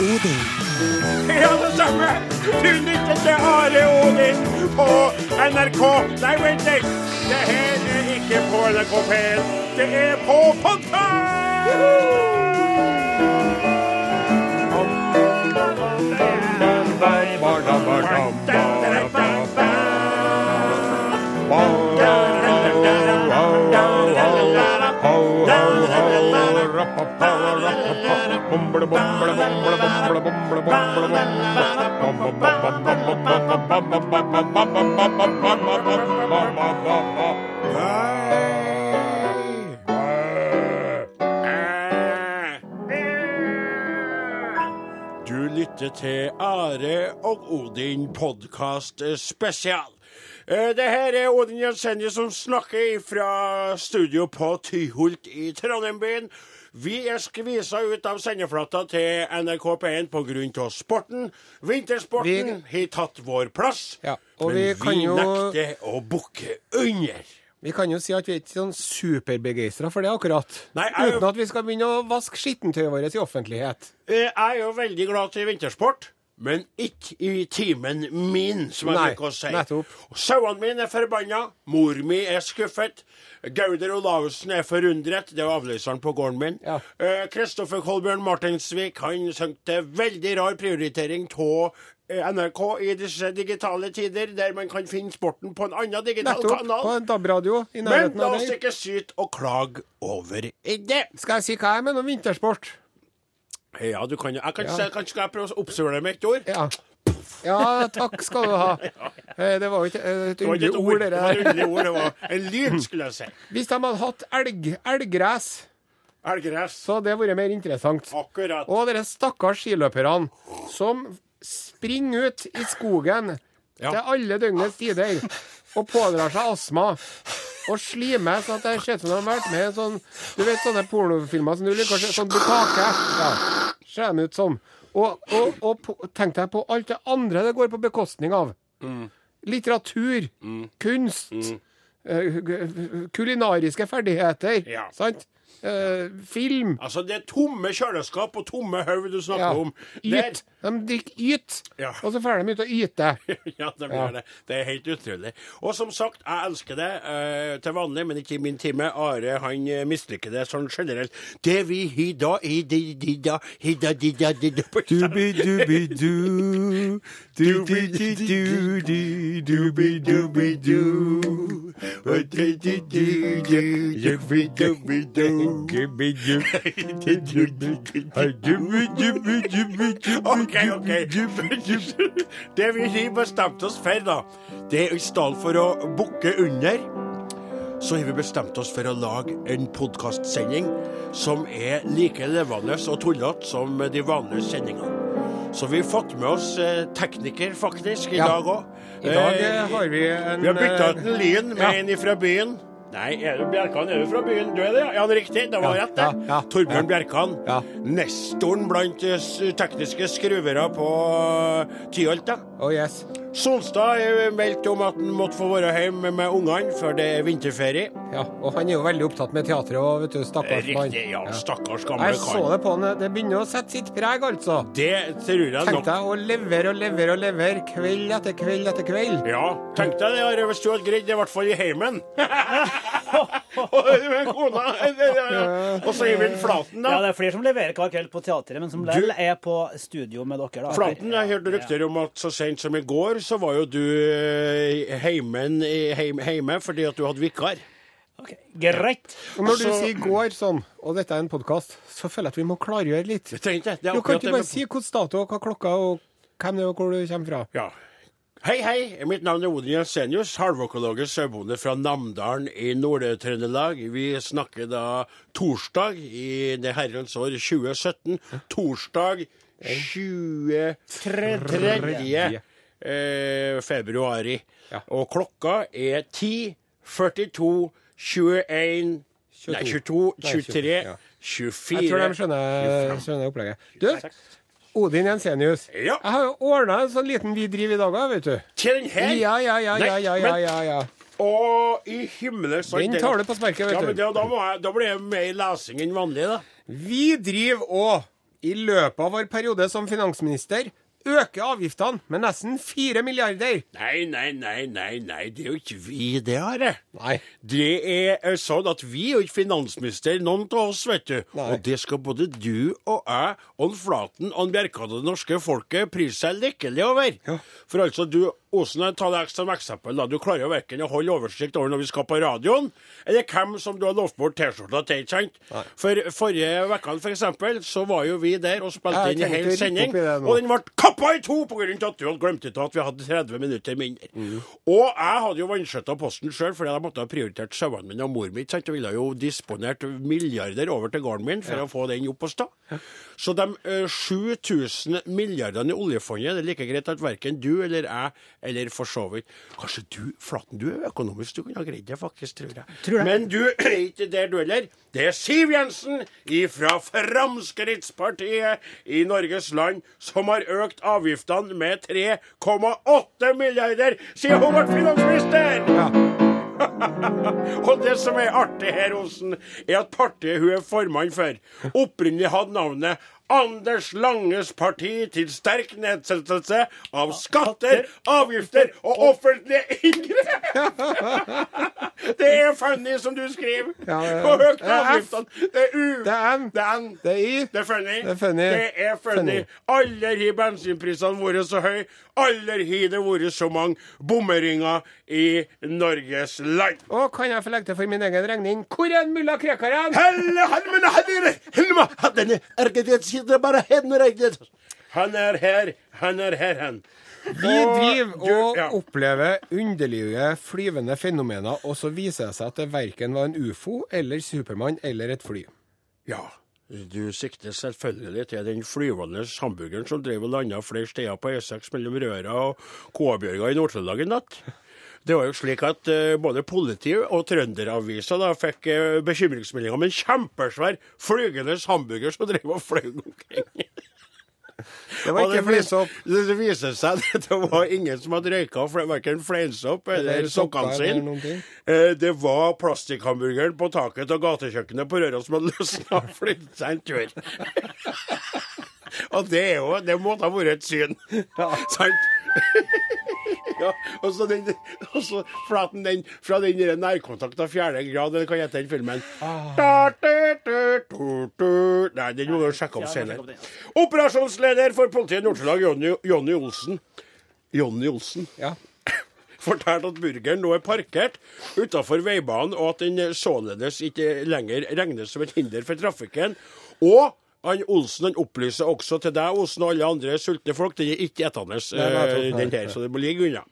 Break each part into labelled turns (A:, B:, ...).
A: Odin.
B: Hei, alle sammen! Du lytter til Are Odin på NRK. Nei, vent litt. Det her er ikke på NRK P1. Det er på Du lytter til Are og Odin podkast spesial. Eh, Det her er Odin Jensenius som snakker fra studio på Tyholt i Trondheim-byen. Vi er skvisa ut av sendeflata til NRK P1 pga. sporten. Vintersporten har tatt vår plass,
C: Ja, og
B: men
C: vi jo-
B: nekter å bukke under.
C: Vi kan jo si at vi er ikke sånn superbegeistra for det akkurat.
B: Nei, jeg
C: Uten at vi skal begynne å vaske skittentøyet vårt i offentlighet.
B: Eh, Jeg er jo veldig glad til vintersport, men ikke i timen min, som jeg
C: Nei,
B: bruker å si.
C: nettopp.
B: Sauene mine er forbanna, mor mi er skuffet, Gauder Olavsen er forundret, det er avløseren på gården min.
C: Ja.
B: Eh, Kristoffer Kolbjørn Martinsvik han søkte veldig rar prioritering av NRK i disse digitale tider, der man kan finne sporten på en annen digital
C: Nettopp.
B: kanal.
C: På en DAB-radio i
B: Men
C: nærheten
B: la
C: av
B: oss
C: deg.
B: ikke syte og klage over det.
C: Skal jeg si hva jeg mener om vintersport?
B: Ja, du kan jo Jeg kan,
C: Ja.
B: se- kan, skal jeg prøve å oppsummere med ett ord?
C: Ja. ja, takk skal du ha. Eh, Det var jo ikke eh, et
B: Det
C: underlig ord, det
B: det var et
C: der.
B: ord. Det var en lyd, skulle jeg si.
C: Hvis de hadde hatt elg, elggress,
B: Elgress.
C: så hadde det vært mer interessant.
B: Akkurat.
C: Og dere stakkars skiløperne som springer ut i skogen
B: Ja.
C: til alle døgnets tider og pådrar seg astma. Og slimer sånn at det ser ut som de har vært med i sånn Du vet sånne pornofilmer som du liker å se? Sånn bukake. Ja. Ser de ut som. Og, og, og tenk deg på alt det andre det går på bekostning av. Litteratur, kunst, mm. kulinariske ferdigheter.
B: Ja.
C: Sant? Eh, film.
B: Altså, det er tomme kjøleskap og tomme haug du snakker om.
C: Yt. De drikker yt,
B: Ja.
C: og så drar de ut og yter.
B: ja, de
C: Ja.
B: det. Det er helt utrolig. Og som sagt, jeg elsker det eh, til vanlig, men ikke i min time. Are han eh, misliker det sånn generelt. Det vi hida da, i di di da, hi da di da di da
C: Dubi-dubi-du, dubi-du-du-du, dubi-dubi-du.
B: OK, OK. Det vi har bestemt oss for, da, det er i stedet for å bukke under, så har vi bestemt oss for å lage en podkastsending som er like levende og tullete som de vanlige sendingene. Så vi har fått med oss eh, tekniker, faktisk, i
C: Ja.
B: dag òg.
C: I dag eh, har vi en
B: Vi har bytta ut
C: eh,
B: en Lyn med
C: ja.
B: en fra byen. Nei, er du Bjerkan, er du fra byen? Du er det, ja? Ja, det er riktig. Det var
C: Ja,
B: rett, det.
C: ja, ja,
B: Torbjørn. Bjerkan. Nestoren blant eh, tekniske skruvere på Tyholt.
C: Oh yes.
B: Solstad er meldt om at han måtte få være hjemme med ungene før det er vinterferie.
C: Ja, og han er jo veldig opptatt med teatret og vet du, stakkars mann.
B: Riktig, ja. Stakkars gamle
C: Jeg så det på han. Det begynner å sette sitt preg, altså.
B: Det tror jeg
C: Tenk
B: nok.
C: deg å levere og levere og levere kveld etter kveld etter kveld.
B: Ja, tenk deg det, Are, hvis du hadde greid det, i hvert fall i heimen. Og med kona. Og så Eivind Flaten, da.
D: Ja, det er flere som leverer hver kveld på teatret, men som lell er på studio med dere. da.
B: Flaten, jeg hørte rykter om at så sent som i går, så var jo du eh, heimen, heim, heime fordi at du hadde vikar.
D: Ok, Greit.
C: Og når du sier 'går' sånn, og dette er en podkast, så føler jeg at vi må klargjøre litt.
B: Det. Det er
C: Du kan ikke bare si hvilken dato hva klokka og hvem det er og hvor du kommer fra.
B: Ja. Hei, hei. Mitt navn er Odin Jensenius, halvøkologisk sauebonde fra Namdalen i Nord-Trøndelag. Vi snakker da torsdag i det herrens år 2017. Torsdag 23. Eh, februari.
C: Ja.
B: Og klokka er 10, 42, 21 Nei, 22, 23,
C: ja.
B: 24
C: Jeg tror de skjønner, skjønner opplegget. Du, Odin Jensenius.
B: Ja.
C: Jeg har jo ordna en sånn liten vi driver i dag òg, vet du.
B: Til den her?
C: Ja, ja, ja, ja, ja, ja,
B: men-
C: ja, ja.
B: Og i himmelens
C: Den tar du på sparket, vet
B: men
C: du.
B: Ja, da, må jeg, da blir det mer lesing enn vanlig, da.
C: Vi driver òg i løpet av vår periode som finansminister øke avgiftene med nesten 4 milliarder.
B: Nei, nei, nei, nei, nei, det er jo ikke vi det, Are.
C: Nei.
B: Det er eh, sånn at vi er jo ikke finansminister, noen av oss, vet du.
C: Nei.
B: Og det skal både du og jeg og Flaten og Bjerkan og det norske folket prise seg lykkelig over.
C: Ja.
B: For altså, du Osen, ta deg som eksempel. da. Du klarer jo verken å holde oversikt over når vi skal på radioen, eller hvem som du har lovt bort T-skjorta til, ikke sant? For forrige uke, for eksempel, så var jo vi der og spilte inn en hel sending, og den ble kappa i to av at du hadde glemt ut at vi hadde 30 minutter mindre. Og jeg hadde jo vanskjøtta posten sjøl, fordi jeg måtte ha prioritert sauene mine og mor mi. Og ville jo disponert milliarder over til gården min for å få den opp og stå. Så de eh, 7000 milliardene i oljefondet, det er like greit at verken du eller jeg, eller for så vidt Kanskje du, Flaten, du er økonomisk, du kunne ha greid det faktisk, tror jeg.
D: Tror jeg.
B: Men du er ikke der, du heller. Det er Siv Jensen fra Fremskrittspartiet i Norges land som har økt avgiftene med 3,8 milliarder siden hun ble finansminister!
C: Ja.
B: Og det som er artig her, Osen, er at partiet hun er formann for, opprinnelig hadde navnet Anders Langes parti til sterk nedsettelse av skatter, avgifter og offentlige inngrep. Det er funny, som du skriver.
C: Ja.
B: Og
C: Det er F.
B: Det er U.
C: Det er N.
B: Det er N.
C: Det er I.
B: Det er funny.
C: Det er funny.
B: Det er funny. Aldri har bensinprisene vært så høye. Aldri har det vært så mange bommeringer i Norges land.
C: Og kan jeg få legge til for min egen regning Hvor er mulla Krekaren?
B: Helle, helmene, helle, helma, denne ergedietside bare henne regnet. Han er her, han er her, han.
C: Vi driver og
B: ja.
C: opplever underlige flyvende fenomener, og så viser det seg at det verken var en ufo eller Supermann eller et fly.
B: Ja, du sikter selvfølgelig til den flyvende hamburgeren som drev og landa flere steder på E6 mellom Røra og Kåbjørga i Nord-Trøndelag i natt. Det var jo slik at uh, både politiet og Trønderavisa da fikk uh, bekymringsmeldinger om en kjempesvær flygende hamburger som drev og fløy omkring.
C: Det var ikke fleinsopp.
B: Det, det viser seg at det var ingen som hadde røyka verken fleinsopp eller sokkene sine. Eh, Det var plastikkhamburgeren på taket av gatekjøkkenet på Røros som hadde løsna og flyttet seg en tur. og det er jo Det måtte ha vært et syn. Ja. Sant? ja, og så den, og så flaten den fra den der nærkontakt av fjerde grad, eller hva heter den filmen? Ah. da, da, da, da. Nei, den må du sjekke opp senere. Operasjonsleder for politiet i Nord-Trøndelag, Jonny, Jonny Olsen. Jonny Olsen
C: Ja.
B: fortalte at burgeren nå er parkert utafor veibanen, og at den således ikke lenger regnes som et hinder for trafikken. Og han Olsen han opplyser også til deg, Olsen og alle andre sultne folk, den er ikke etende, eh, den her, så det må ligge unna.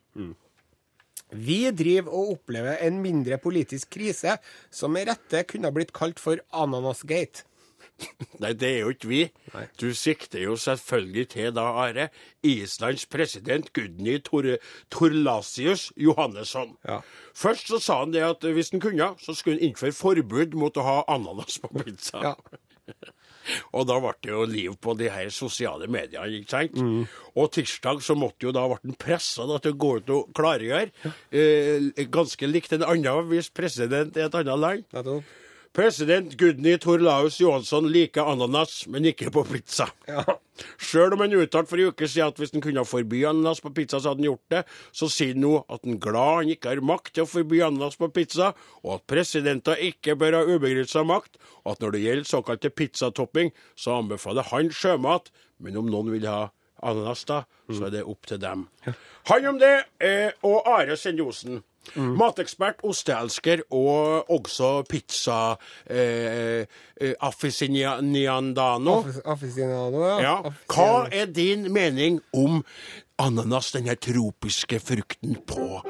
C: Vi driver og opplever en mindre politisk krise som med rette kunne blitt kalt for Ananasgate.
B: Nei, det er jo ikke vi.
C: Nei.
B: Du sikter jo selvfølgelig til da, Are, Islands president Gudny Tor Torlasius Johannesson.
C: Ja.
B: Først så sa han det at hvis han kunne, så skulle han innføre forbud mot å ha ananas på pizza.
C: Ja.
B: Og da ble det jo liv på de her sosiale mediene, ikke sant? Og tirsdag så måtte jo da ble han pressa til å gå ut og klargjøre, eh, ganske likt en annen hvis president i et annet land. President Gudny Torlaus Johansson liker ananas, men ikke på pizza.
C: Ja.
B: Sjøl om han uttalte for en uke siden at hvis han kunne forby ananas på pizza, så hadde han gjort det, så sier han nå at han glad han ikke har makt til å forby ananas på pizza, og at presidenter ikke bør ha ubegrensa makt, og at når det gjelder såkalte pizzatopping, så anbefaler han sjømat, men om noen vil ha ananas, da, så er det opp til dem. Han om det, eh, og Are Senjosen. Matekspert, osteelsker og også pizza eh, eh, aficionado.
C: Aff- Aficionado, ja.
B: Ja. Hva er din mening om ananas, denne tropiske frukten, på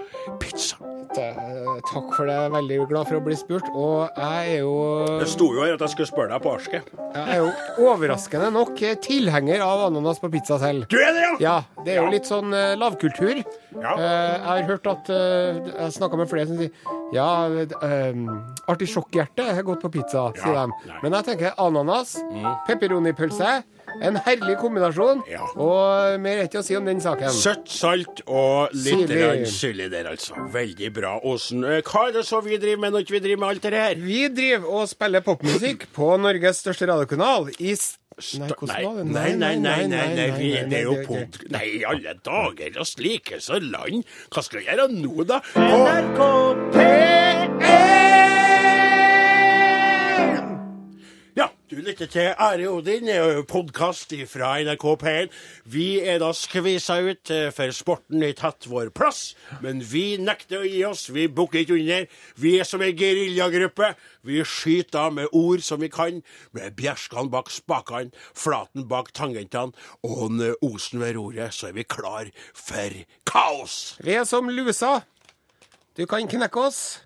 B: pizza?
C: Eh, Takk for det. Veldig glad for å bli spurt. Og jeg er jo
B: Det sto jo her at jeg skulle spørre deg på arsket.
C: Jeg er jo overraskende nok tilhenger av ananas på pizza selv.
B: Du er det, ja?
C: Ja, det er jo litt sånn eh, lavkultur.
B: Ja.
C: Eh, jeg har hørt at Jeg snakka med flere som sier ja, uh, artisjokkhjerte er godt på pizza, sier de. Men jeg tenker ananas, pepperonipølse, en herlig kombinasjon.
B: Ja.
C: Og mer er ikke å si om den saken.
B: Søtt, salt og litt
C: Syrlig.
B: grann der, altså. Veldig bra, Åsen. Eh, Hva er det så vi driver med når ikke vi driver med alt det her?
C: Vi driver og spiller popmusikk på Norges største radiokanal. I Nei, hvordan
B: Nei, nei, nei, nei, nei, nei, vi, er jo pod... Nei, i alle dager og slike så land. Hva skal vi gjøre nå, da?
D: NRK
B: Ja, du lytter til Are Odin, podkast fra NRK P1. Vi er da skvisa ut, eh, for sporten har tatt vår plass. Men vi nekter å gi oss, vi bukker ikke under. Vi er som ei geriljagruppe. Vi skyter av med ord som vi kan, med bjerskene bak spakene, flaten bak tangentene og en, osen ved roret, så er vi klar for kaos.
C: Vi er som lusa. Du kan knekke oss,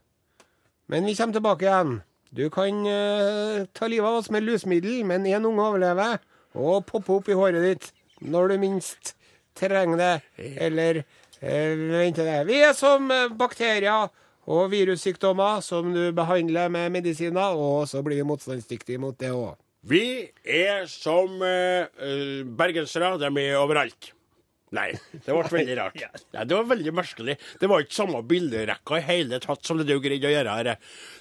C: men vi kommer tilbake igjen. Du kan eh, ta livet av oss med lusmiddel, men én unge overlever, og poppe opp i håret ditt når du minst trenger det, eller eh, det. Vi er som eh, bakterier og virussykdommer som du behandler med medisiner, og så blir vi motstandsdyktige mot det òg.
B: Vi er som eh, eh, bergensere, de er overalt. Nei, det ble veldig rart. Ja, det var veldig merkelig. Det var ikke samme bilderekka i hele tatt som det du greide å gjøre her.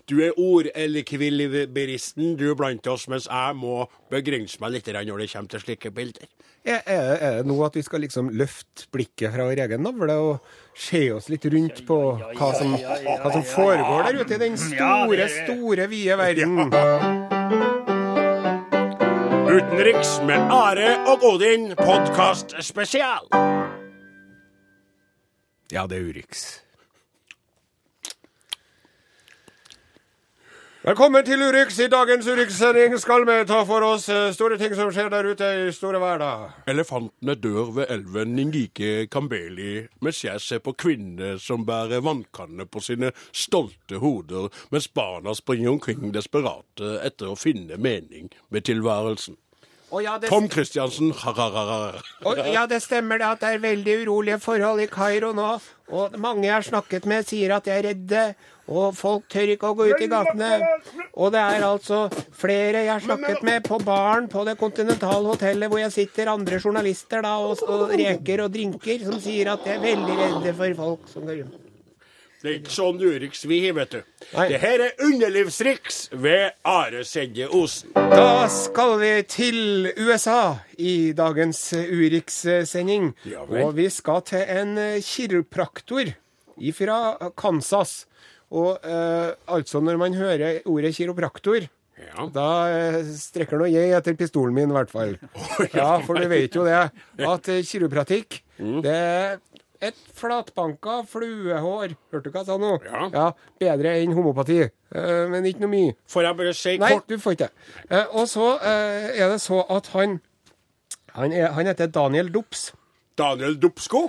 B: Du er ordekvilibristen, du er blant oss, mens jeg må begrense meg litt når det kommer til slike bilder.
C: Er, er, er det nå at vi skal liksom løfte blikket fra vår egen navle og se oss litt rundt på hva som, hva som foregår der ute i den store, store, vide verden?
B: Utenriks med Are og Odin, podkast spesial.
C: Ja, det er Urix. Velkommen til Urix. I dagens Urix-sending skal vi ta for oss eh, store ting som skjer der ute i store verden.
B: Elefantene dør ved elven Ningike Kambeli, mens jeg ser på kvinner som bærer vannkanner på sine stolte hoder, mens barna springer omkring desperate etter å finne mening med tilværelsen.
C: Å ja, det,
B: Tom Christiansen, ha-ha-ha.
C: ja, det stemmer det at det er veldig urolige forhold i Kairo nå. Og mange jeg har snakket med, sier at de er redde. Og folk tør ikke å gå ut i gatene. Og det er altså flere jeg har snakket med på baren på det kontinentale hotellet hvor jeg sitter, andre journalister da, og, og reker og drinker, som sier at de er veldig redde for folk som går rundt.
B: Det er ikke sånn Urix vi har, vet du. Det her er underlivsriks ved Are Sende Osen.
C: Da skal vi til USA i dagens Urix-sending.
B: Ja
C: og vi skal til en kiropraktor fra Kansas. Og eh, altså, når man hører ordet kiropraktor,
B: Ja.
C: da eh, strekker nå jeg etter pistolen min, i hvert fall. Ja, for du vet jo det, at kiropratikk
B: Mm.
C: det et flatbanka fluehår. Hørte du hva jeg sa nå?
B: Ja.
C: Bedre enn homopati, Uh, men ikke noe mye.
B: Får jeg bare si
C: Nei,
B: kort
C: du får ikke det. Uh, og så uh, er det så at han han, er, han heter Daniel Dops.
B: Daniel Dopsko?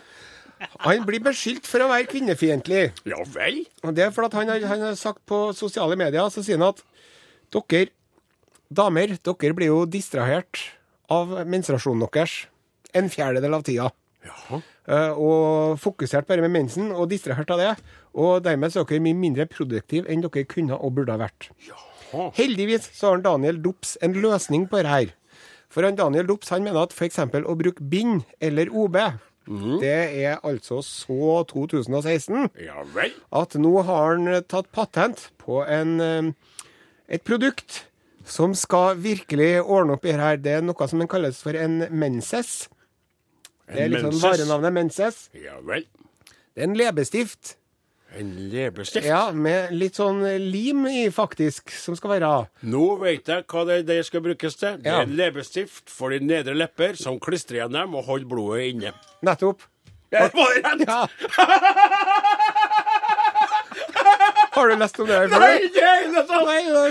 C: Han blir beskyldt for å være kvinnefiendtlig.
B: Ja vel?
C: Og det er fordi han han har sagt på sosiale medier så sier han at dere damer, dere blir jo distrahert av menstruasjonen deres en fjerdedel av tida.
B: Ja.
C: Eh, og fokusert bare med mensen og distrahert av det. Og dermed så er dere mye mindre produktive enn dere kunne og burde ha vært.
B: Jaha.
C: Heldigvis så har Daniel Dops en løsning på det her. For han Daniel Dops han mener at f.eks. å bruke bind eller OB, det er altså så 2016
B: Ja
C: at nå har han tatt patent på en, eh, et produkt som skal virkelig ordne opp i det her. Det er noe som kalles for en menses. Det er liksom
B: menses?
C: varenavnet menses.
B: Ja vel.
C: Det er en leppestift.
B: En leppestift?
C: Ja, med litt sånn lim i, faktisk, som skal være.
B: Nå vet jeg hva det, det skal brukes til. Det
C: Ja.
B: er en leppestift for de nedre lepper som klistrer igjen dem og holder blodet inne.
C: Nettopp.
B: Ja, var det rett?
C: Ja. Har du lest om det her før?
B: Nei, ikke det sånn!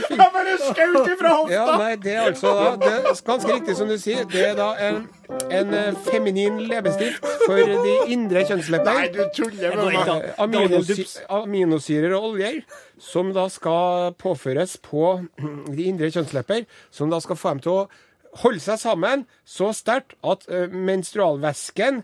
C: Fint.
B: Jeg bare skjøt ifra hofta!
C: Ja, nei, det er altså da det er Ganske riktig som du sier. Det er da en, en eh, feminin leppestift for de indre
B: Nei, du tuller med meg.
D: an.
C: Aminosyrer og oljer som da skal påføres på de indre kjønnslepper, som da skal få dem til å holde seg sammen så sterkt at eh, menstrualvæsken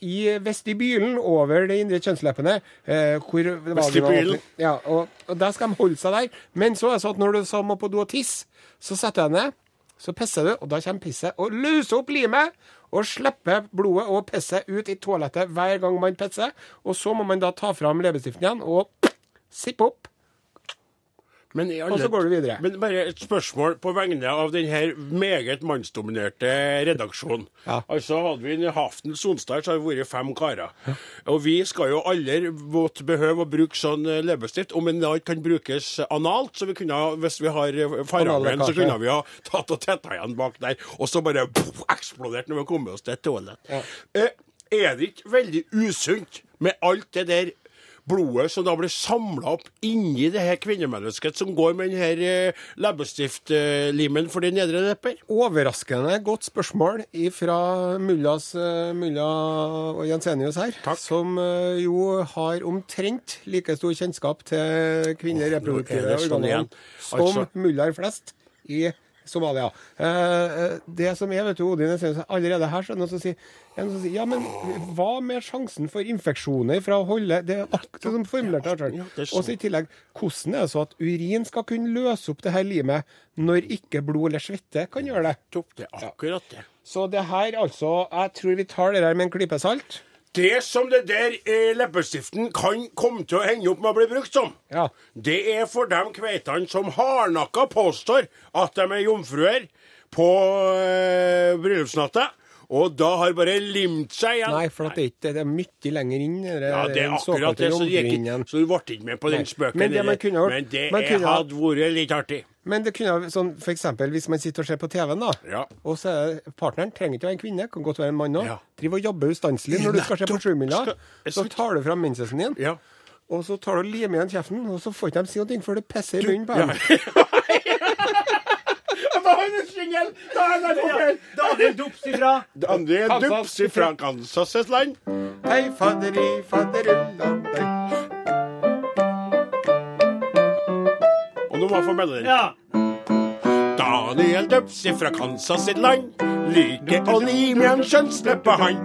C: i vestibylen over de indre kjønnsleppene eh, hvor
B: Vestibylen?
C: Ja, og, og der skal de holde seg der. Men så er det sånn at når du så må på do og tisse, så setter jeg ned. Så pisser du, og da kommer pisset og løser opp limet. Og slipper blodet og pisset ut i toalettet hver gang man pisser. Og så må man da ta fram leppestiften igjen og sippe opp.
B: Men alle-
C: Og så går du videre.
B: Men bare et spørsmål på vegne av denne meget mannsdominerte redaksjonen.
C: Ja.
B: Altså Hadde vi en Haften Sonstad, så hadde vi vært fem karer. Og vi skal jo aldri måtte behøve å bruke sånn eh, leppestift, om en da kan brukes analt. Så vi kunne, hvis vi har eh, så kunne vi ha tatt og tetta igjen bak der, og så bare pff, eksplodert når vi kom oss til et toalett.
C: Ja.
B: Eh, er det ikke veldig usunt med alt det der blodet som da blir samla opp inni det her kvinnemennesket som går med denne her eh, leppestiftlimen for de nedre lepper?
C: Overraskende godt spørsmål fra mullas eh, mulla og Jensenius her,
B: Takk.
C: som eh, jo har omtrent like stor kjennskap til kvinnelige reproduktive
B: sånn
C: organer som
B: Altså-
C: mullaer flest i Somalia. Eh, eh, det som er, vet du, Odin Jensenius, allerede her så er det noen som sier, er som sier Ja, men hva med sjansen for infeksjoner fra å holde Det er akkurat som formulert her.
B: Ja,
C: Og så i tillegg, hvordan er det så at urin skal kunne løse opp det her limet når ikke blod eller svette kan gjøre det?
B: Topp, det akkurat det.
C: Så det her, altså Jeg tror vi tar det her med en klype salt.
B: Det som det der eh, leppestiften kan komme til å henge opp med å bli brukt som,
C: Ja.
B: det er for de kveitene som hardnakka påstår at de er jomfruer på eh, bryllupsnatta, og da har bare limt seg igjen.
C: Nei, for at det, er det er mye lenger inn. Det,
B: Ja, det er akkurat det, så, gikk, så du ble ikke med på den spøken.
C: Men det man kunne
B: men det
C: man kunne
B: hadde vært litt artig.
C: Men det kunne sånn, for eksempel hvis man sitter og ser på TV-en, da.
B: Ja.
C: Og så er partneren trenger ikke være en kvinne, kan godt være en mann òg.
B: Ja.
C: Driver og jobber ustanselig når du skal se på. Sjumila. Så tar du fram mensesen din,
B: Ja.
C: og så tar du og limer igjen kjeften, og så får ikke de si noe før det pisser i munnen på
B: Ja.
C: dem.
B: Da er det en singel! Da er den på er
D: Daniel Dops ifra
B: André
C: Kansas.
B: Dups fra Kansas' land.
C: Hei, fadderi, fadderulla,
B: Og nå må jeg få melodien.
D: Ja.
B: Daniel Dups fra Kansas sitt land. Liker å lime en kjønnsleppe han.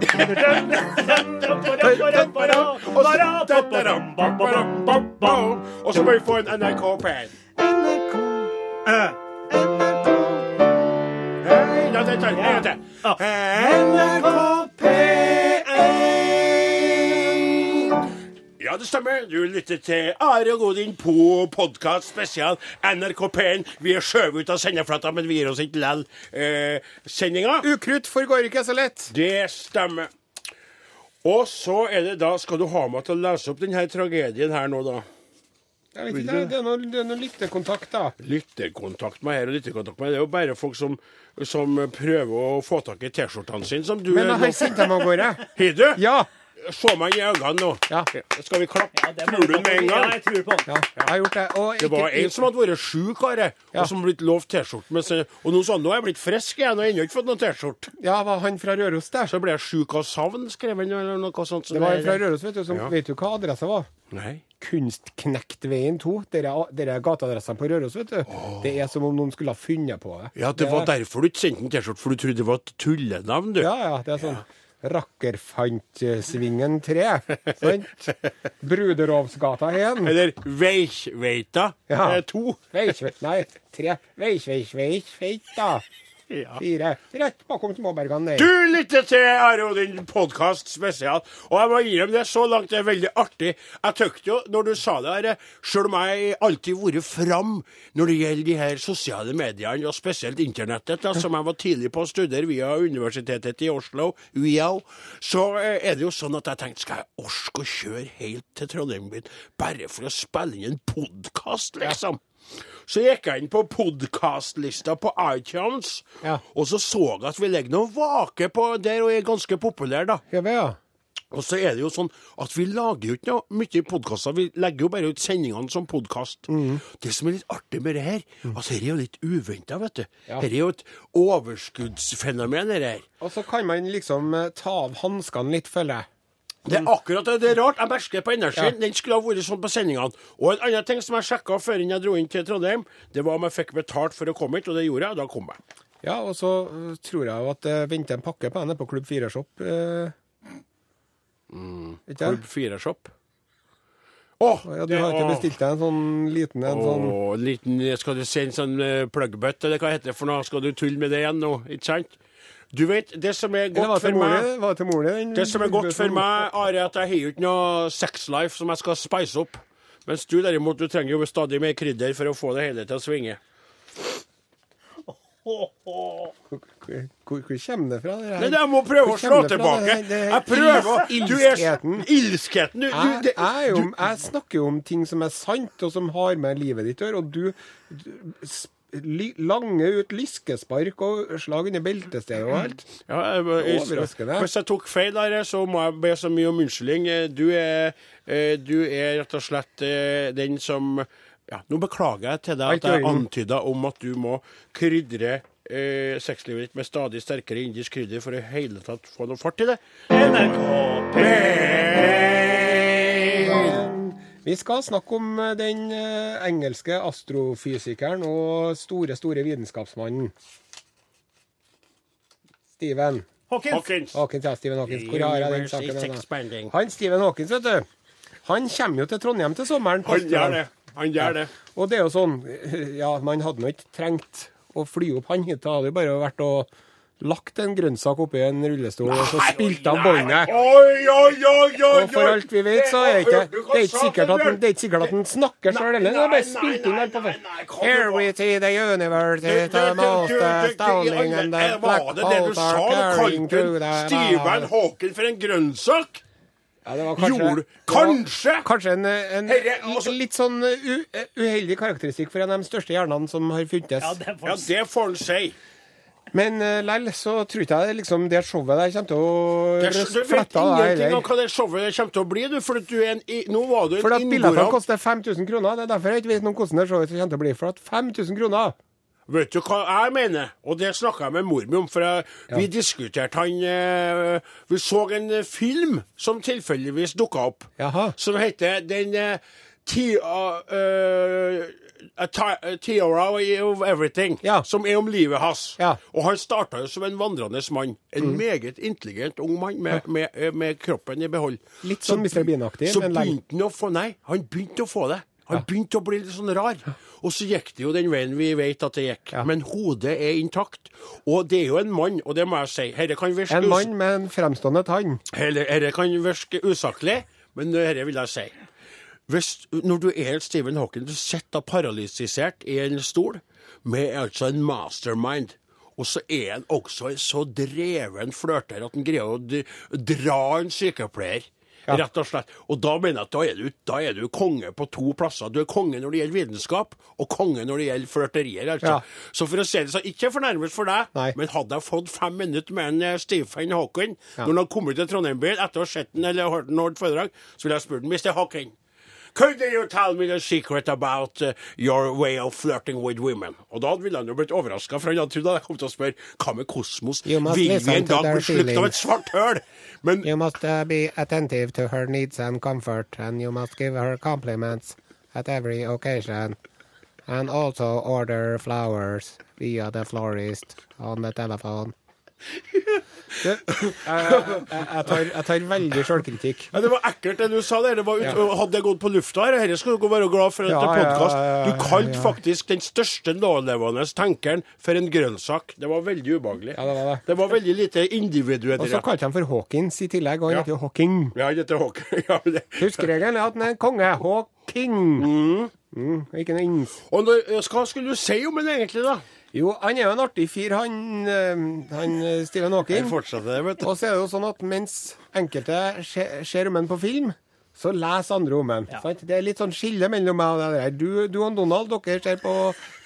B: Og så må vi få en NRK P1. NRK, NRK. NRK. NRK Ja, det stemmer. Du lytter til Are og Godin på podkast spesial NRK P1. Vi er skjøvet ut av sendeflata, men vi gir oss ikke lell eh, sendinga.
C: Ukrutt forgår ikke så lett.
B: Det stemmer. Og så er det da Skal du ha meg til å lese opp denne tragedien her nå, da?
C: Jeg vet ikke, det er noe, det er noe lyttekontakt, da.
B: Lytterkontakt med her og lytterkontakt med Det er jo bare folk som, som prøver å få tak i T-skjortene sine, som du
C: Men da har jeg sendt dem av gårde.
B: Har du?
C: Ja.
B: Se meg i øynene nå.
C: Ja.
B: Skal vi klappe?
D: Ja, det
B: tror du med en
D: Ja, jeg tror på den.
C: ja, jeg har gjort det. Og
B: Det var
C: ikke-
B: en som hadde vært sjuk, Are,
C: Ja.
B: og som blitt lovt T-skjorte. Og nå sa han nå er jeg blitt frisk igjen og ennå ikke fått noen T-skjorte.
C: Ja, var han fra Røros der?
B: Så ble jeg sjuk av savn, skrev han, eller noe sånt. som
C: Det var en fra Røros, vet du. Som,
B: Ja.
C: Vet du hva adressa var?
B: Nei.
C: Kunstknektveien 2. Dere er gateadressene på Røros, vet du. Det er som om noen skulle ha funnet på det.
B: Ja, det var derfor du ikke sendte en T-skjorte, for du trodde det var et tullenavn, du.
C: Ja, ja. Det er sånn Rakkerfantsvingen 3. Sant? Bruderovsgata 1.
B: Eller Veikveita
C: Ja.
B: eh, to.
C: Veisveit, nei, 3. Veisveisveisveita.
B: Ja.
C: Fire. Rett bakom småbergene der.
B: Du lytter til Are Odin podkast spesial, og jeg må innrømme det så langt det er veldig artig. Jeg tykte jo, når du sa det her, sjøl om jeg alltid vært fram når det gjelder de her sosiale mediene, og spesielt internettet, da, som jeg var tidlig på å studere via Universitetet i Oslo, UiO, så eh, er det jo sånn at jeg tenkte skal jeg orke å kjøre helt til Trondheim bare for å spille inn en podkast, liksom? Så gikk jeg inn på podkastlista på iTunes,
C: Ja.
B: og så så jeg at vi ligger noe vake på der og er ganske populære, da.
C: Ja, ja.
B: Og så er det jo sånn at vi lager jo ikke noe mye podkaster, vi legger jo bare ut sendingene som podkast. Det som er litt artig med det her, altså dette er jo litt uventa, vet du.
C: Ja.
B: Dette er jo et overskuddsfenomen, dette her.
C: Og så kan man liksom eh, ta av hanskene litt, føler jeg.
B: Det er akkurat det. Det er rart. Jeg merker på energien. Den skulle ha vært sånn på sendingene. Og en annen ting som jeg sjekka før jeg dro inn til Trondheim, det var om jeg fikk betalt for å komme hit, og det gjorde jeg. og Da kom jeg.
C: Ja, og så eh, tror jeg jo at det venter en pakke på henne på Klubb 4-shop. Eh. Mm.
B: Klubb 4-shop. Å!
C: Ja, du har ikke bestilt deg en sånn liten en sånn
B: liten, skal du sende en sånn uh, plugbøtt, eller hva heter det for noe? Skal du tulle med det igjen nå, ikke sant? Du vet, det som er godt for meg
C: di? Var det
B: som er godt for meg, Are, at jeg har jo ikke noe sexlife som jeg skal spice opp. Mens du derimot, du trenger jo stadig mer krydder for å få det hele til å svinge.
C: Hvor, hvor, hvor kommer det fra? Det her?
B: Men jeg må prøve å slå tilbake.
C: det
B: Jeg prøver.
C: å
B: Du
C: ilskheten?
B: Ilskheten. Du, du,
C: Jeg, jeg, jeg snakker jo om ting som er sant, og som har med livet ditt å gjøre, og du, lange ut lyskespark og slag under beltestedet og alt.
B: ja, jeg,
C: Overraskende.
B: Hvis jeg tok feil der, så må jeg be så mye om unnskyldning. Du er, eh, du er rett og slett eh, den som ja, Nå beklager jeg til deg at jeg antyda om at du må krydre eh, sexlivet ditt med stadig sterkere indisk krydder for i hele tatt få noe fart i det.
D: NRK
C: Vi skal snakke om eh, den eh, engelske astrofysikeren og store, store vitenskapsmannen. Steven.
D: Hawkins.
B: Hawkins.
C: Hawkins, ja, Stephen Hawkins. Hvor har jeg den saken? Han Stephen Hawkins, vet du. Han kommer jo til Trondheim til sommeren.
B: Han gjør det. Han gjør det.
C: Og det er jo sånn Ja, man hadde nå ikke trengt å fly opp han hit. Det hadde jo bare vært å lagt en grønnsak oppi en rullestol og så spilte av båndet. Og for alt vi vet, så er det ikke, det er ikke sikkert at den, det er ikke sikkert at den snakker sjøl heller. Det er bare spilt inn der på Here we see the universe,
B: Du,
C: it's the most
B: du,
C: and the black
B: det det du
C: holes are carrying through the
B: Steven Hawking for en grønnsak?
C: Ja, det var kanskje,
B: Gjorde
C: det var
B: Kanskje?
C: Kanskje en, en
B: Herre, altså-
C: litt sånn u, uheldig karakteristikk for en av de største hjernene som har funtes.
D: Ja, det får
B: Ja, det får han si.
C: Men uh, lell så tror ikke jeg liksom det showet der kommer til å
B: du vet
C: flette av deg
B: ingenting om hva det showet kommer til å bli, du. For du er en, nå var du en
C: For at billettene koster 5000 kroner. Det er derfor jeg ikke vet noe om hvordan det showet kommer til å bli. For at 5000 kroner
B: Vet du hva jeg mener? Og det snakka jeg med mor mi om. For jeg, vi diskuterte han eh, Vi så en film som tilfeldigvis dukka opp.
C: Jaha.
B: Som heter Den eh, ti, uh, uh, a ti- Tiara of Everything.
C: Ja.
B: Som er om livet hans.
C: Ja. Mm.
B: Og han starta jo som en vandrende mann. En meget intelligent ung mann med, med, eh, med kroppen i behold.
C: Litt sånn Mr. Bean-aktig,
B: Så begynte han å få Nei, han begynte å få det. Han begynte å bli litt sånn rar. Og så gikk det jo den veien vi vet at det gikk.
C: Ja.
B: Men hodet er intakt. Og det er jo en mann, og det må jeg si. Herre kan virke,
C: En mann med en fremstående tann.
B: herre kan virke usaklig, men herre vil jeg si. Hvis, når du er Stephen Hawking, du sitter paralysisert i en stol med altså en mastermind. Og så er han også en så dreven flørter at han greier å dra en sykepleier.
C: Ja.
B: Rett og slett. Og da mener jeg at da er, du, da er du konge på to plasser. Du er konge når det gjelder vitenskap, og konge når det gjelder flørterier. Altså.
C: Ja.
B: Så for å si det sånn, ikke fornærmet for deg,
C: Nei.
B: men hadde jeg fått fem minutter med en eh, Stephen Hawking
C: Ja.
B: når han kom ut til Trondheim by etter å ha sett den eller hørt den holde foredrag, så ville jeg spurt Mr. Hawking. Could you tell me the secret about uh, your way of flirting with women? Og da ville han jo blitt overraska, for han hadde trodd at jeg kom til å spørre hva med kosmos? Vil vi en dag bli slukt av et svart høl? Men
C: You must uh, be attentive to her needs and comfort, and you must give her compliments at every occasion. And also order flowers via the florist on the telephone. Jeg, jeg, tar, jeg tar veldig sjølkritikk.
B: ja, det var ekkelt det du sa der. Det var ut,
C: Ja.
B: Hadde jeg gått på lufta her, dette skal du være glad for
C: Ja,
B: etter
C: ja,
B: podkast. Du kalte faktisk den største nålevende tenkeren for en grønnsak. Det var veldig ubehagelig.
C: Ja, det var det.
B: Det var veldig lite individuelt.
C: Og så kalte han for Hawkins i tillegg, og han heter jo Hawking.
B: Ja, han heter Hawking. Ja, det-
C: Huskeregelen er at han er en konge. Hawking. Mm, ikke noe ins.
B: Og når, hva skulle du si om den egentlig, da?
C: Jo, han er jo en artig fyr, han, eh, han eh, Stephen Hawking. Og så er det jo sånn at mens enkelte ser om ham på film, så leser andre om ham. Ja. Det er litt sånn skille mellom meg og deg der. Du, du og Donald, dere ser på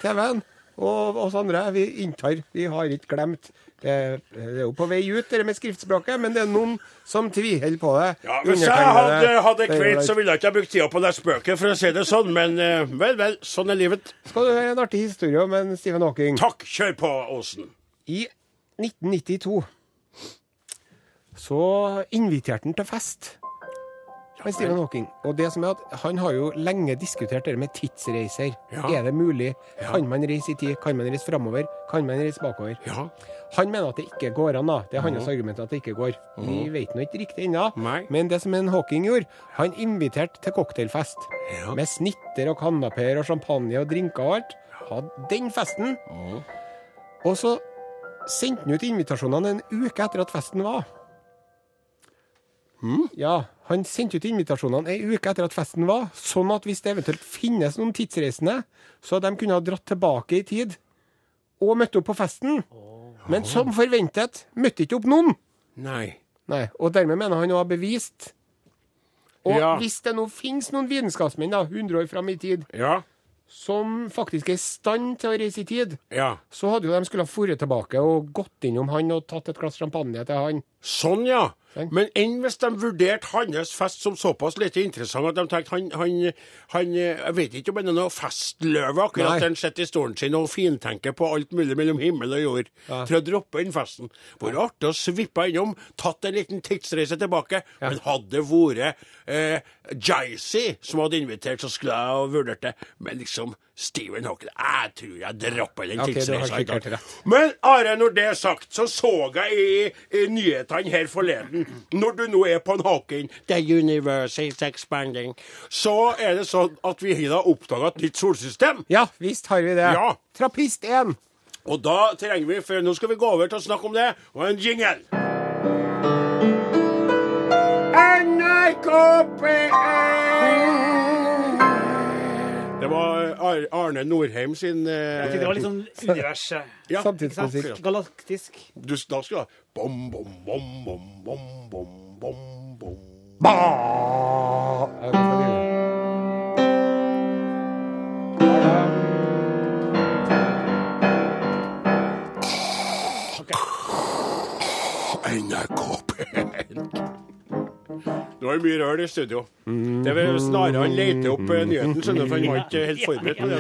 C: TV-en. Og oss andre, vi inntar. Vi har ikke glemt. Det, det er jo på vei ut, det med skriftspråket, men det er noen som tviholder på det.
B: Ja, Hvis jeg hadde, hadde
C: er
B: kveit, så ville jeg ikke brukt tida på det spøket, for å si det sånn. Men eh, vel, vel, sånn er livet.
C: Skal du høre en artig historie om en Stephen Hawking?
B: Takk, kjør på, Åsen.
C: I 1992 så inviterte han til fest. Han Stephen Hawking. Og det som er at han har jo lenge diskutert det med tidsreiser.
B: Ja.
C: Er det mulig?
B: Ja.
C: Kan man reise i tid? Kan man reise framover? Kan man reise bakover?
B: Ja.
C: Han mener at det ikke går an. da. Det er hans argument at det ikke går. Vi vet nå ikke riktig ennå. Men det som en Hawking gjorde, han inviterte til cocktailfest. Med snitter og kanapeer og champagne og drinker og alt. Hadde den festen. Og så sendte han ut invitasjonene en uke etter at festen var. Ja, Han sendte ut invitasjonene ei uke etter at festen var, sånn at hvis det eventuelt finnes noen tidsreisende, så de kunne ha dratt tilbake i tid og møtt opp på festen. Men som forventet møtte ikke opp noen.
B: Nei.
C: Nei, Og dermed mener han å ha bevist Og
B: Ja.
C: hvis det nå finnes noen vitenskapsmenn da, 100 år fram i tid
B: Ja.
C: som faktisk er i stand til å reise i tid,
B: Ja.
C: så hadde jo de skulle ha dratt tilbake og gått innom han og tatt et glass champagne til han.
B: Sånn, ja. Men enn hvis de vurderte hans fest som såpass lite interessant at de tenkte han, han, han Jeg vet ikke om han er noe festløve, akkurat.
C: Nei.
B: Han sitter i stolen sin og fintenker på alt mulig mellom himmel og jord.
C: Ja.
B: For å droppe inn festen. Vært artig å svippe innom, tatt en liten tidsreise tilbake. Men hadde det vært eh, Jaycee som hadde invitert, så skulle jeg ha vurdert det. Men liksom Stephen Hawking Jeg tror jeg dropper den
C: Ok,
B: tidsreisa. i dag.
C: sikkert rett.
B: Men Are, når det er sagt, så så jeg i, i nyhetene her forleden Når du nå er på en Hawking, the universe is expanding, så er det sånn at vi har oppdaga et nytt solsystem.
C: Ja, visst har vi det.
B: Ja.
C: Trappist 1.
B: Og da trenger vi, for nå skal vi gå over til å snakke om det, og en jingle. NRK P1 Arne Norheim sin eh,
D: Det var litt sånn universet.
B: ja,
C: Samtidsmusikk.
D: Galaktisk.
B: Du, da skal du ha bom, bom, bom, bom, bom, bom, bom, bom.
C: Ba! det
B: Nå var mye rør i studio. Det var snarere han leter opp eh, nyheten, skjønner du, for han var ikke helt forberedt på det.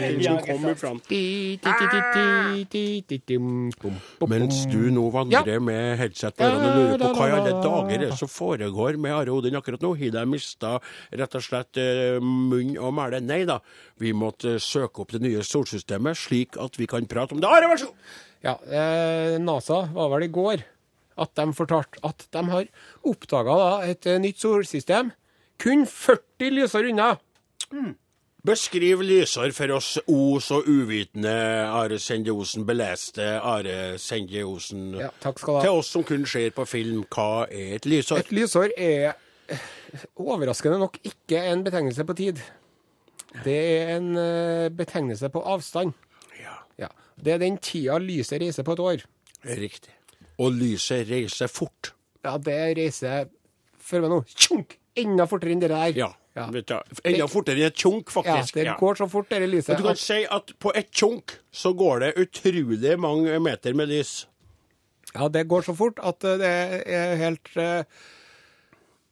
B: den
C: dim, bom, bom,
B: Mens du nå vandrer med headset og lurer på hva i alle dager er det som foregår med Are Odin akkurat nå, har de mista rett og slett eh, munn og mæle? Nei da, vi måtte eh, søke opp det nye solsystemet, slik at vi kan prate om det. Are, vær så god!
C: Ja, eh, NASA var vel i går at de fortalte at de har oppdaga et eh, nytt solsystem kun 40 lysår unna.
B: Beskriv lysår for oss o så uvitende Are Sende Osen, beleste Are Sende Osen.
C: Ja, takk skal du ha.
B: Til oss som kun ser på film, hva er et lysår?
C: Et lysår er eh, overraskende nok ikke en betegnelse på tid. Det er en eh, betegnelse på avstand.
B: Ja,
C: Ja. Det er den tida lyset reiser på et år.
B: riktig. Og lyset reiser fort.
C: Ja, det reiser Følg med nå. Tjunk! Enda fortere enn det der.
B: Ja.
C: Ja.
B: Vet du, enda fortere enn et tjunk, faktisk. Ja, det
C: går så fort, det lyset.
B: Og du kan si at på et tjunk så går det utrolig mange meter med lys.
C: Ja, det går så fort at eh, det er helt eh,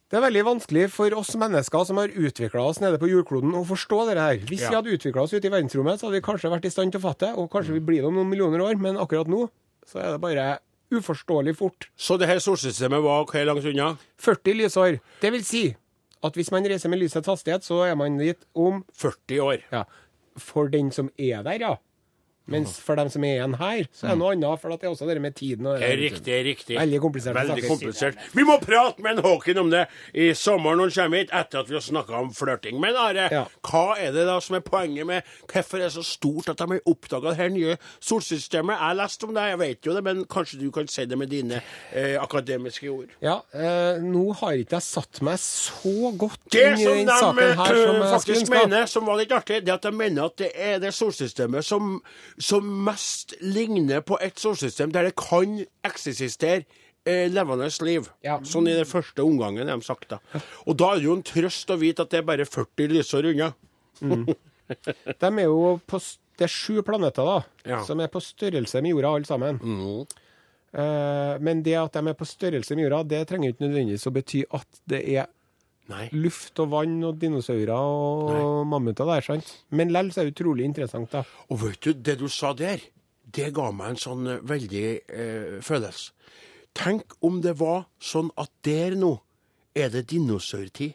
C: Det er veldig vanskelig for oss mennesker som har utvikla oss nede på jordkloden, å forstå det her. Hvis
B: Ja.
C: vi hadde utvikla oss ute i verdensrommet, så hadde vi kanskje vært i stand til å fatte, og kanskje vi blir det om noen millioner år, men akkurat nå så er det bare uforståelig fort.
B: Så det her solsystemet var hvor langt unna?
C: 40 lysår. Det vil si at hvis man reiser med lysets hastighet, så er man dit om
B: 40 år.
C: Ja, for den som er der, ja. Mens for dem som er igjen her, så er det noe annet, for at det er også det med tiden. Og
B: Er riktig, riktig.
C: Veldig komplisert.
B: Veldig komplisert. Vi må prate med en Håken om det i sommeren når han kommer hit, etter at vi har snakka om flørting. Men Are,
C: Ja.
B: hva er det da som er poenget med hvorfor er det så stort at de har oppdaga det her nye solsystemet? Jeg har lest om det, jeg vet jo det, men kanskje du kan si det med dine eh, akademiske ord?
C: Ja, eh, nå har ikke jeg satt meg så godt inn i
B: som
C: den saken her som
B: eh,
C: jeg skulle
B: faktisk mener, som var litt artig, det at de mener at det er det solsystemet som, som mest ligner på et solsystem der det kan eksistere eh, levende liv.
C: Ja.
B: Sånn i den første omgangen, de sagt. da. Og da er det jo en trøst å vite at det er bare 40 lysår unna.
C: De er jo på Det er sju planeter da,
B: Ja.
C: som er på størrelse med jorda, alle sammen. Mm. men det at de er på størrelse med jorda, det trenger ikke nødvendigvis å bety at det er
B: Nei.
C: luft og vann og dinosaurer og mammuter der, sant? Men lell så er det utrolig interessant, da.
B: Og vet du, det du sa der, det ga meg en sånn eh, veldig eh, følelse. Tenk om det var sånn at der nå er det dinosaurtid.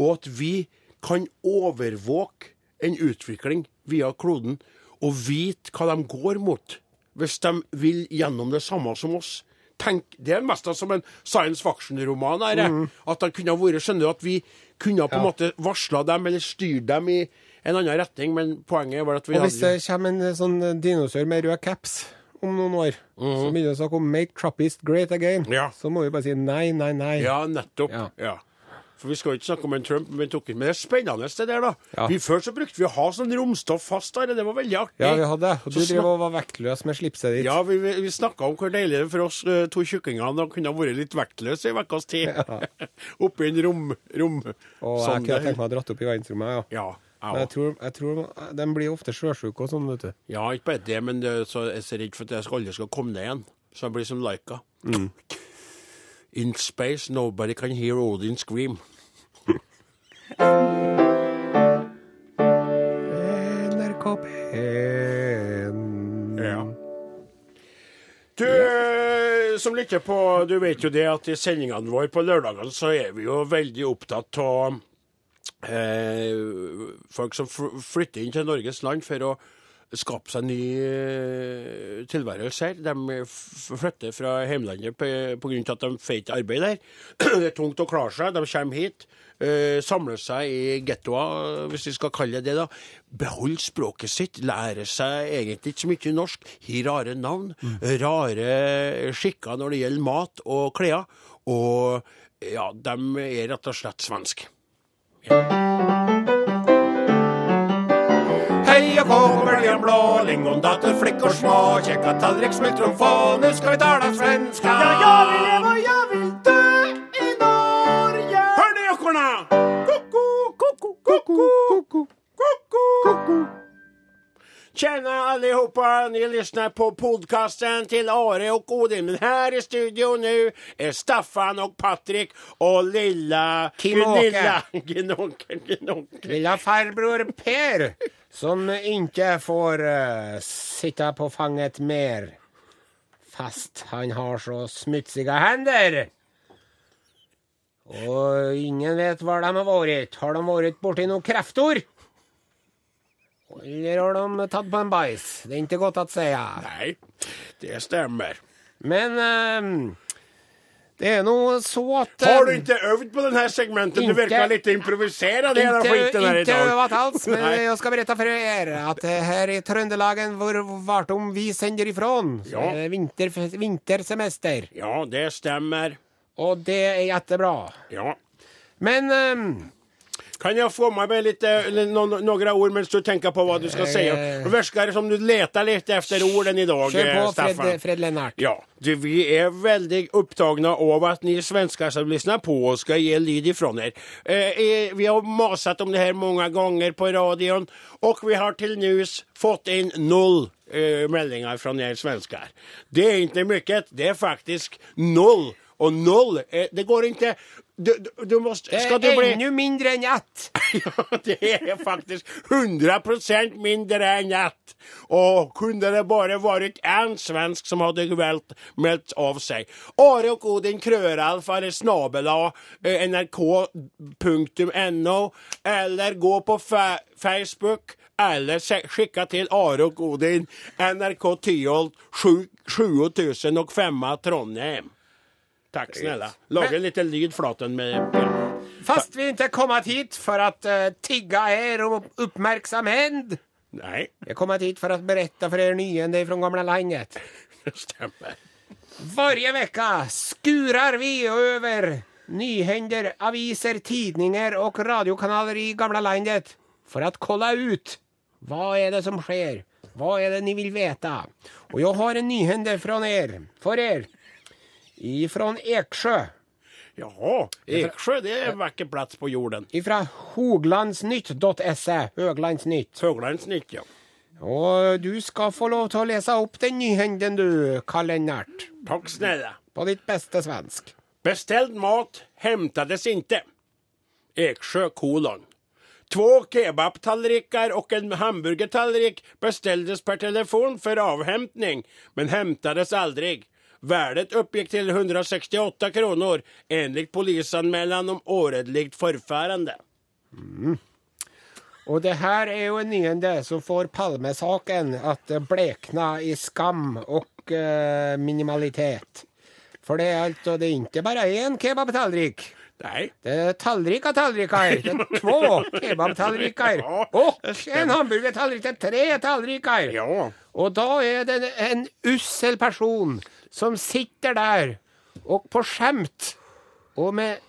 B: Og at vi kan overvåke en utvikling via kloden og vite hva de går mot, hvis de vil gjennom det samme som oss. Tenk, Det er mest som en science fiction-roman. Mm. At det kunne ha vært skjønner at vi kunne ha på en
C: Ja.
B: måte varsla dem eller styrt dem i en annen retning, men poenget var at vi
C: Og hvis det kommer en sånn dinosaur med rød caps om noen år, så begynner det å snakke om 'make trappist great again',
B: Ja.
C: så må vi bare si nei, nei, nei.
B: Ja, nettopp.
C: Ja.
B: Ja. For Vi skal ikke snakke om en Trump, men tok inn. Men det er spennende, det der, da.
C: Ja.
B: Vi Før så brukte vi å ha sånn romstoff fast der, det var veldig artig.
C: Ja, vi hadde det. Du drev og var vektløs med slipset ditt.
B: Ja, vi, vi, vi snakka om hvor deilig det for oss eh, to tjukkingene å kunne ha vært litt vektløse i ukas tid. Oppi en rom... rom
C: og jeg kunne tenkt meg å dratt opp i verdensrommet, ja.
B: Ja.
C: Men jeg tror, jeg tror de blir ofte sjøsjuke og sånn, vet du.
B: ja, ikke bare det, men det, så jeg er så redd for at jeg skal aldri skal komme ned igjen. Så jeg blir som Laika.
C: Mm.
B: In space, nobody can hear Odin scream.
C: NRK P1
B: Ja. Du som lytter på, du vet jo det at i sendingene våre på lørdagene så er vi jo veldig opptatt av eh, folk som flytter inn til Norges land for å skape seg ny eh, tilværelse her. De flytter fra hjemlandet pga. at de får ikke arbeid der. Det er tungt å klare seg. De kommer hit, eh, samler seg i gettoer, hvis vi skal kalle det det. da. Språket sitt, lære seg egentlig ikke så mye norsk. Har rare navn, rare skikker når det gjelder mat og klær. Og ja, de er rett og slett svenske. Hei og kommer de en blå lingondater, flickor små, kjekka tallrik, smultron nu ska vi tala svenska. Ja, jag vill leva, jag vill dö i Norge. Hör ni ekorna? Koko, koko, koko, koko, koko. Tjena allihopa, ni lyssnar på podcasten till Are och Odin. Men här i studion nu är Staffan och Patrik och lilla
C: Kim-Åke.
B: Gunilla. Gnonken, gnonken.
C: Lilla farbror Per, som ikke får uh, sitte på fanget mer. Fast han har så smutsige hender. Og ingen vet hva de har vært. Har de vært borti noen kreftord? Eller har de tatt på en bajs? Det er ikke godt å si.
B: Nei, det stemmer.
C: Men ehm, det er noe så at
B: Har du ikke øvd på denne segmentet?
C: Inte-
B: du virker litt improviserad Ikke
C: øvd alls, men
B: jeg
C: skal berette for dere at her eh, här i Trøndelagen hvor vartom vi sender ifrån,
B: Ja.
C: vinter, vintersemester.
B: Ja, det stemmer.
C: Og det er jettebra.
B: Ja.
C: Men ehm,
B: Kan jeg få med litt, no, no, noen ord mens du tenker på hva du skal
C: si?
B: säga? Det virker som du leter litt efter orden i
C: dag,
B: Kjør
C: på. Fred, Fred Lennart.
B: Ja, du, vi er veldig opptatt av at ni svensker som lyssnar på skal gi ge lyd ifrån dere. Eh, eh, vi har maset om det her mange ganger på radioen, og vi har til nu fått inn noll eh, meldinger fra dere svensker. Det er ikke mye, det er faktisk noll. Og noll, eh, det går inte... Du, du, du er
C: är
B: du bli...
C: Enda mindre enn ett.
B: Ja, det er faktisk 100 procent mindre enn ett. Og kunne det bare vært en svensk som hadde vält meldt av seg. Are og Odin Krøralf eller snabela eh, nrk.no eller gå på fa Facebook eller skicka till Are och Odin NRK Tyholt 7000 och femma Trondheim. Tack snille. Lage
C: litt
B: lydflaten lyd flaten med... Ja.
C: Fast vi ikke kommet hit for at uh, tigga her om
B: oppmerksomhet.
C: Nei. Har kommit hit berette for berätta för er nyheter fra gamla landet.
B: det Forrige
C: Varje vecka skurar vi over nyhender, aviser, tidninger og radiokanaler i gamla landet for å kolla ut hva er det som sker. hva er det ni vil veta? Og jeg har en nyhende fra dere, for er, ifrån Eksjø.
B: Jaha, Eksjø, det er en vacker plats på jorden.
C: Ifra hoglandsnytt.se,
B: Høglandsnytt. Høglandsnytt, ja.
C: Og du skal få lov til å lese opp den nyhenden du, Karl
B: Takk snälla.
C: på ditt beste svensk.
B: Beställd mat hämtades inte. Eksjö kolon. Två kebabtallrikar och en hamburgertallrik beställdes per telefon för avhämtning, men hämtades aldrig. Värdet uppgick till 168 kronor enligt polisanmälan om oredligt förfarande.
C: Och det här är ju en nyende som får Palmesaken att eh, blekna i skam och eh, minimalitet. För det är alltså det är inte bara en kebabtallrik.
B: Nej,
C: Det är tallrikar tallrikar. Det är två kebabtallrikar.
B: Ja,
C: Och en hamburgertallrik. Det är tre tallrikar.
B: ja.
C: Och då är det en ussel person som sitter der og på skjemt og med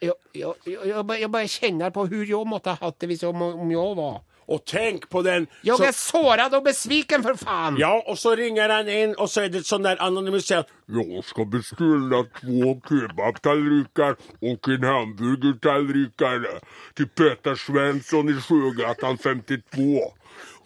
C: jeg, bare kjenner på hvordan jeg måtte ha hatt det hvis jeg, om jeg var
B: og tenk på den Jeg
C: er såret og besviken, for faen!
B: Ja, og så ringer han inn, og så er det sånn der anonymisert
A: Jeg skal bestille to kebabtallriker og en hamburgertallriker til Peter Svensson i Sjøgatan 52.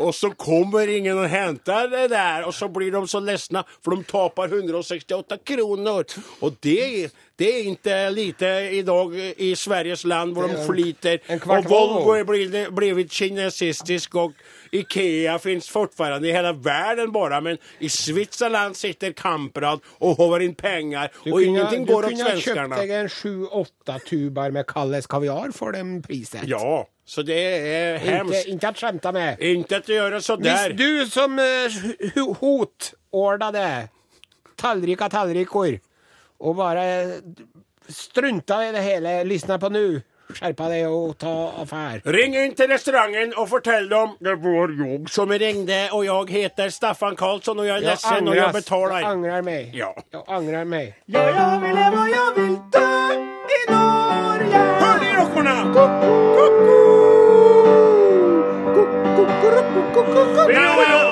B: Og så kommer ingen og henter det der, og så blir de så ledsna, for de taper 168 kroner. Og det, det er ikke lite i dag i Sveriges land, hvor de
C: sliter.
B: Og Volvo er blitt, kinesistisk, og Ikea finnes fortfarande i hele verden bare, men i Switzerland sitter Kamprad og håvar inn
C: pengar
B: og
C: och
B: ingenting går åt svenskarna.
C: Du kunne ha kjøpt deg en 7-8 tubar med Kalles kaviar for den prisen.
B: Ja. Så det er hemskt.
C: Intet skjemta med.
B: Intet å gjøre, så
C: der.
B: Hvis
C: du som eh, uh, hotåla det, tallrik av tallrikor, og bare eh, strunta i det hele, lysna på nå, skjerpa deg og ta affære.
B: Ring inn til restauranten og fortell dem det var jeg som ringte, og jeg heter Staffan Karlsson, og jeg er lessen, og jeg
C: betaler.
B: Jeg
C: angrer meg.
B: Ja.
C: Jeg angrer meg.
D: Ja, jeg vil leve, og jeg vil dø i Norge.
B: Hør de rockerne! Ko-ko!
C: Ko-ko! Ko-ko!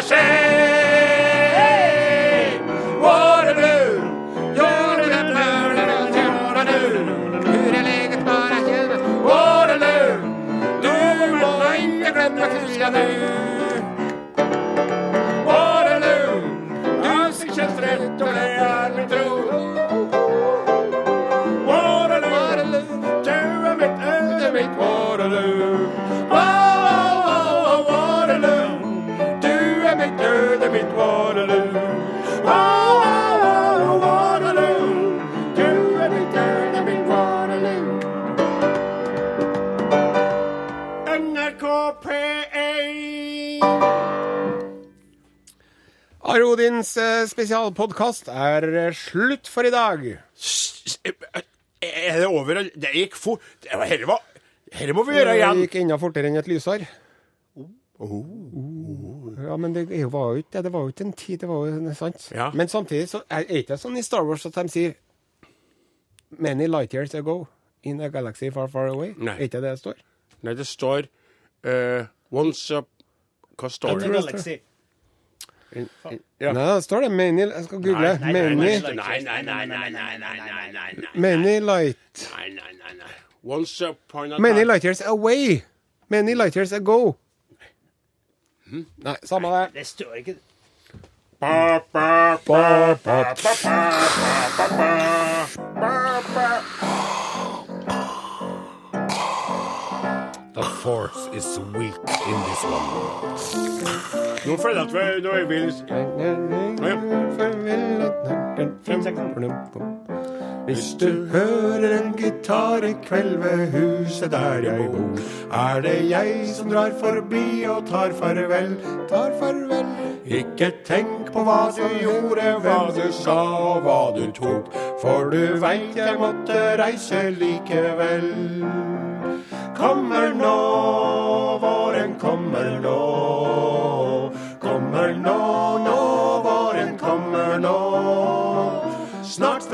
C: Hashem. Spesialpodkast er eh, slutt for i dag.
B: Er det over? Det gikk fort. Dette Herre må vi gjøre igjen.
C: Det gikk enda fortere enn et lysår. Ja, men det var jo ikke det. var jo ikke en tid, det var jo sant.
B: Ja.
C: Men samtidig så er det ikke sånn i Star Wars at de sier Many light years ago in a galaxy far, far away.
B: Nei.
C: Er ikke det det står?
B: Nei, det står uh, Once up Hva står det?
D: Galaxy.
B: Ja.
C: Nei, det står det. Many Jeg skal google.
B: Nei, nei,
C: many,
B: nei, nei, nei, nei, nei,
C: many light
B: nei, nei, nei, nei. Once upon a
C: Many lighters away. Many light years ago.
B: Hm?
C: Nei, samme det.
D: Det står ikke
B: Ba, ba, ba, ba, ba, ba, ba, ba, ba,
C: The force is weak in this one.
B: Nå føler jeg at vi nå er vi
C: Hvis du hører en gitar i kveld ved huset der jeg bor, er det jeg som drar forbi og tar farvel, tar farvel. Ikke tenk på hva du gjorde, hva du sa og hva du tok, for du veit jeg måtte reise likevel. Kommer nå, våren kommer nå.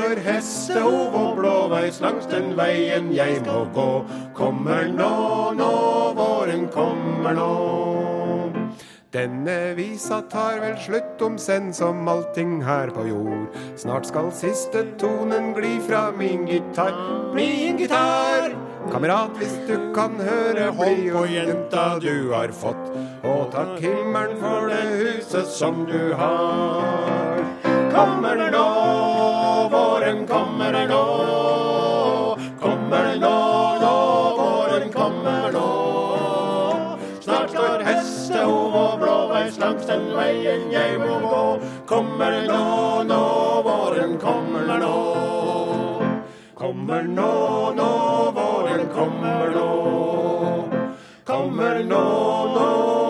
C: Snart hestehov og blåveis langs den veien jeg må gå. Kommer nå, nå, våren kommer nå. Denne visa tar vel slutt om senn som allting her på jord. Snart skal siste tonen gli fra min gitar, min gitar. Kamerat, hvis du kan høre, bli på jenta du har fått. Og takk himmelen for det huset som du har. Kommer det nå, våren kommer nå. Kommer nå, nå, våren kommer nå. Snart står hestehov og blåveis langs den veien jeg må gå. Kommer nå, nå, våren kommer nå. Kommer nå, nå, våren kommer nå. Kommer nå, nå,